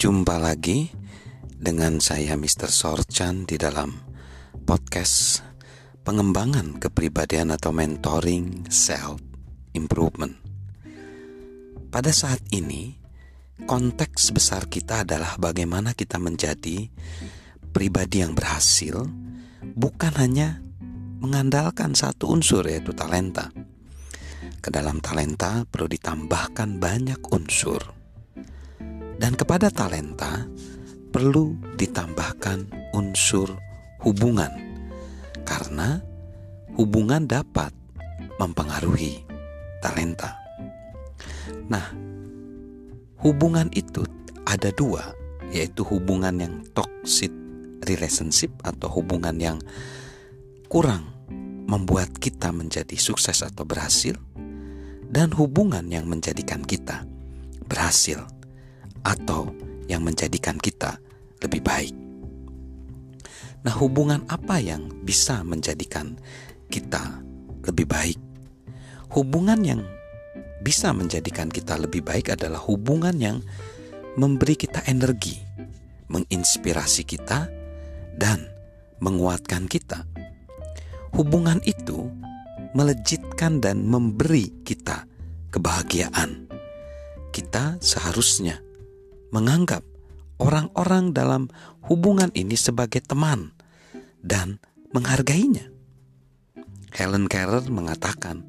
Jumpa lagi dengan saya Mr. Sorchan di dalam podcast pengembangan kepribadian atau mentoring self improvement. Pada saat ini, konteks besar kita adalah bagaimana kita menjadi pribadi yang berhasil, bukan hanya mengandalkan satu unsur yaitu talenta. Ke dalam talenta perlu ditambahkan banyak unsur. Dan kepada talenta perlu ditambahkan unsur hubungan. Karena hubungan dapat mempengaruhi talenta. Nah, hubungan itu ada dua, yaitu hubungan yang toxic relationship atau hubungan yang kurang membuat kita menjadi sukses atau berhasil, dan hubungan yang menjadikan kita berhasil atau yang menjadikan kita lebih baik. Nah, hubungan apa yang bisa menjadikan kita lebih baik? Hubungan yang bisa menjadikan kita lebih baik adalah hubungan yang memberi kita energi, menginspirasi kita, dan menguatkan kita hubungan itu melejitkan dan memberi kita kebahagiaan. Kita seharusnya menganggap orang-orang dalam hubungan ini sebagai teman dan menghargainya. Helen Keller mengatakan,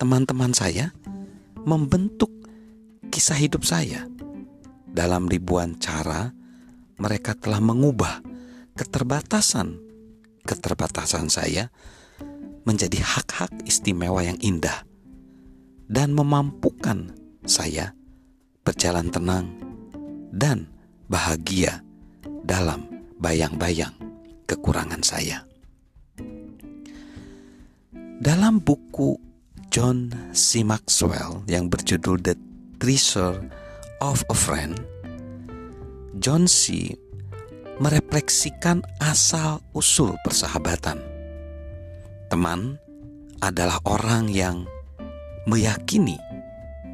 teman-teman saya membentuk kisah hidup saya. Dalam ribuan cara, mereka telah mengubah keterbatasan keterbatasan saya menjadi hak-hak istimewa yang indah dan memampukan saya berjalan tenang dan bahagia dalam bayang-bayang kekurangan saya. Dalam buku John C. Maxwell yang berjudul The Treasure of a Friend, John C merefleksikan asal-usul persahabatan. Teman adalah orang yang meyakini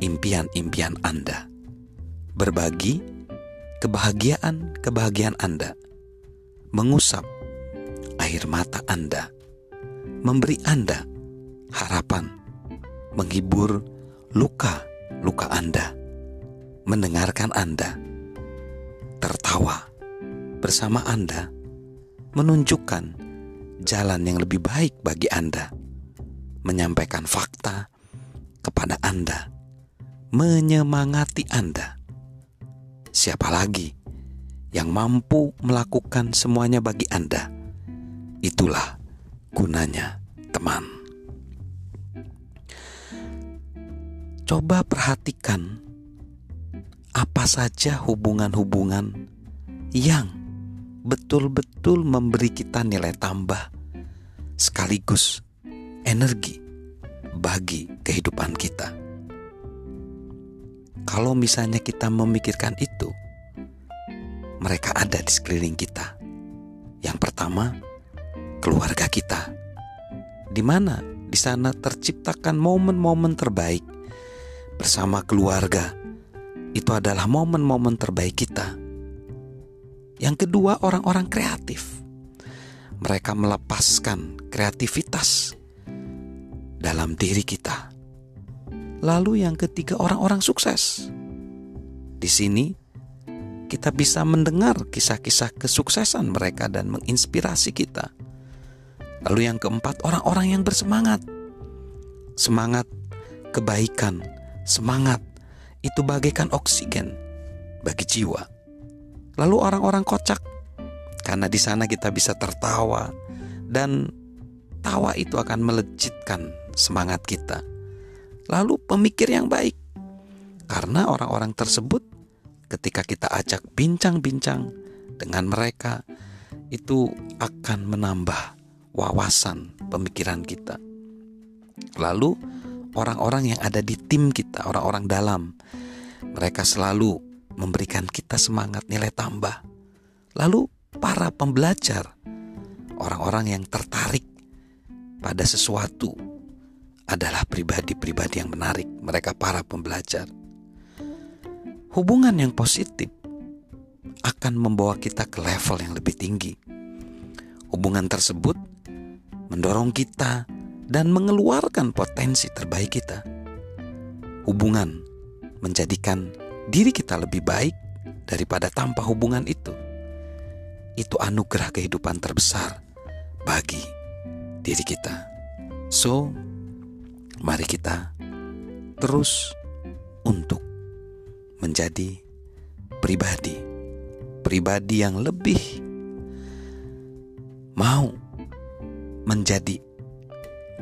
impian-impian Anda, berbagi kebahagiaan-kebahagiaan Anda, mengusap air mata Anda, memberi Anda harapan, menghibur luka-luka Anda, mendengarkan Anda, tertawa bersama Anda. Menunjukkan jalan yang lebih baik bagi Anda, menyampaikan fakta kepada Anda, menyemangati Anda. Siapa lagi yang mampu melakukan semuanya bagi Anda? Itulah gunanya teman. Coba perhatikan apa saja hubungan-hubungan yang betul-betul memberi kita nilai tambah sekaligus energi bagi kehidupan kita. Kalau misalnya kita memikirkan itu, mereka ada di sekeliling kita. Yang pertama, keluarga kita. Di mana di sana terciptakan momen-momen terbaik bersama keluarga. Itu adalah momen-momen terbaik kita yang kedua, orang-orang kreatif. Mereka melepaskan kreativitas dalam diri kita. Lalu yang ketiga, orang-orang sukses. Di sini kita bisa mendengar kisah-kisah kesuksesan mereka dan menginspirasi kita. Lalu yang keempat, orang-orang yang bersemangat. Semangat kebaikan, semangat itu bagaikan oksigen bagi jiwa. Lalu orang-orang kocak karena di sana kita bisa tertawa dan tawa itu akan melejitkan semangat kita. Lalu pemikir yang baik karena orang-orang tersebut ketika kita ajak bincang-bincang dengan mereka itu akan menambah wawasan pemikiran kita. Lalu orang-orang yang ada di tim kita, orang-orang dalam, mereka selalu memberikan kita semangat nilai tambah. Lalu para pembelajar, orang-orang yang tertarik pada sesuatu adalah pribadi-pribadi yang menarik, mereka para pembelajar. Hubungan yang positif akan membawa kita ke level yang lebih tinggi. Hubungan tersebut mendorong kita dan mengeluarkan potensi terbaik kita. Hubungan menjadikan diri kita lebih baik daripada tanpa hubungan itu. Itu anugerah kehidupan terbesar bagi diri kita. So, mari kita terus untuk menjadi pribadi, pribadi yang lebih mau menjadi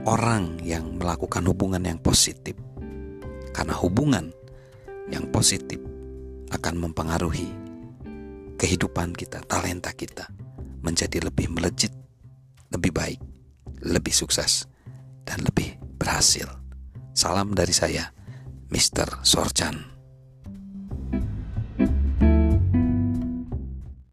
orang yang melakukan hubungan yang positif, karena hubungan yang positif akan mempengaruhi kehidupan kita, talenta kita menjadi lebih melejit, lebih baik, lebih sukses, dan lebih berhasil. Salam dari saya, Mr. Sorchan.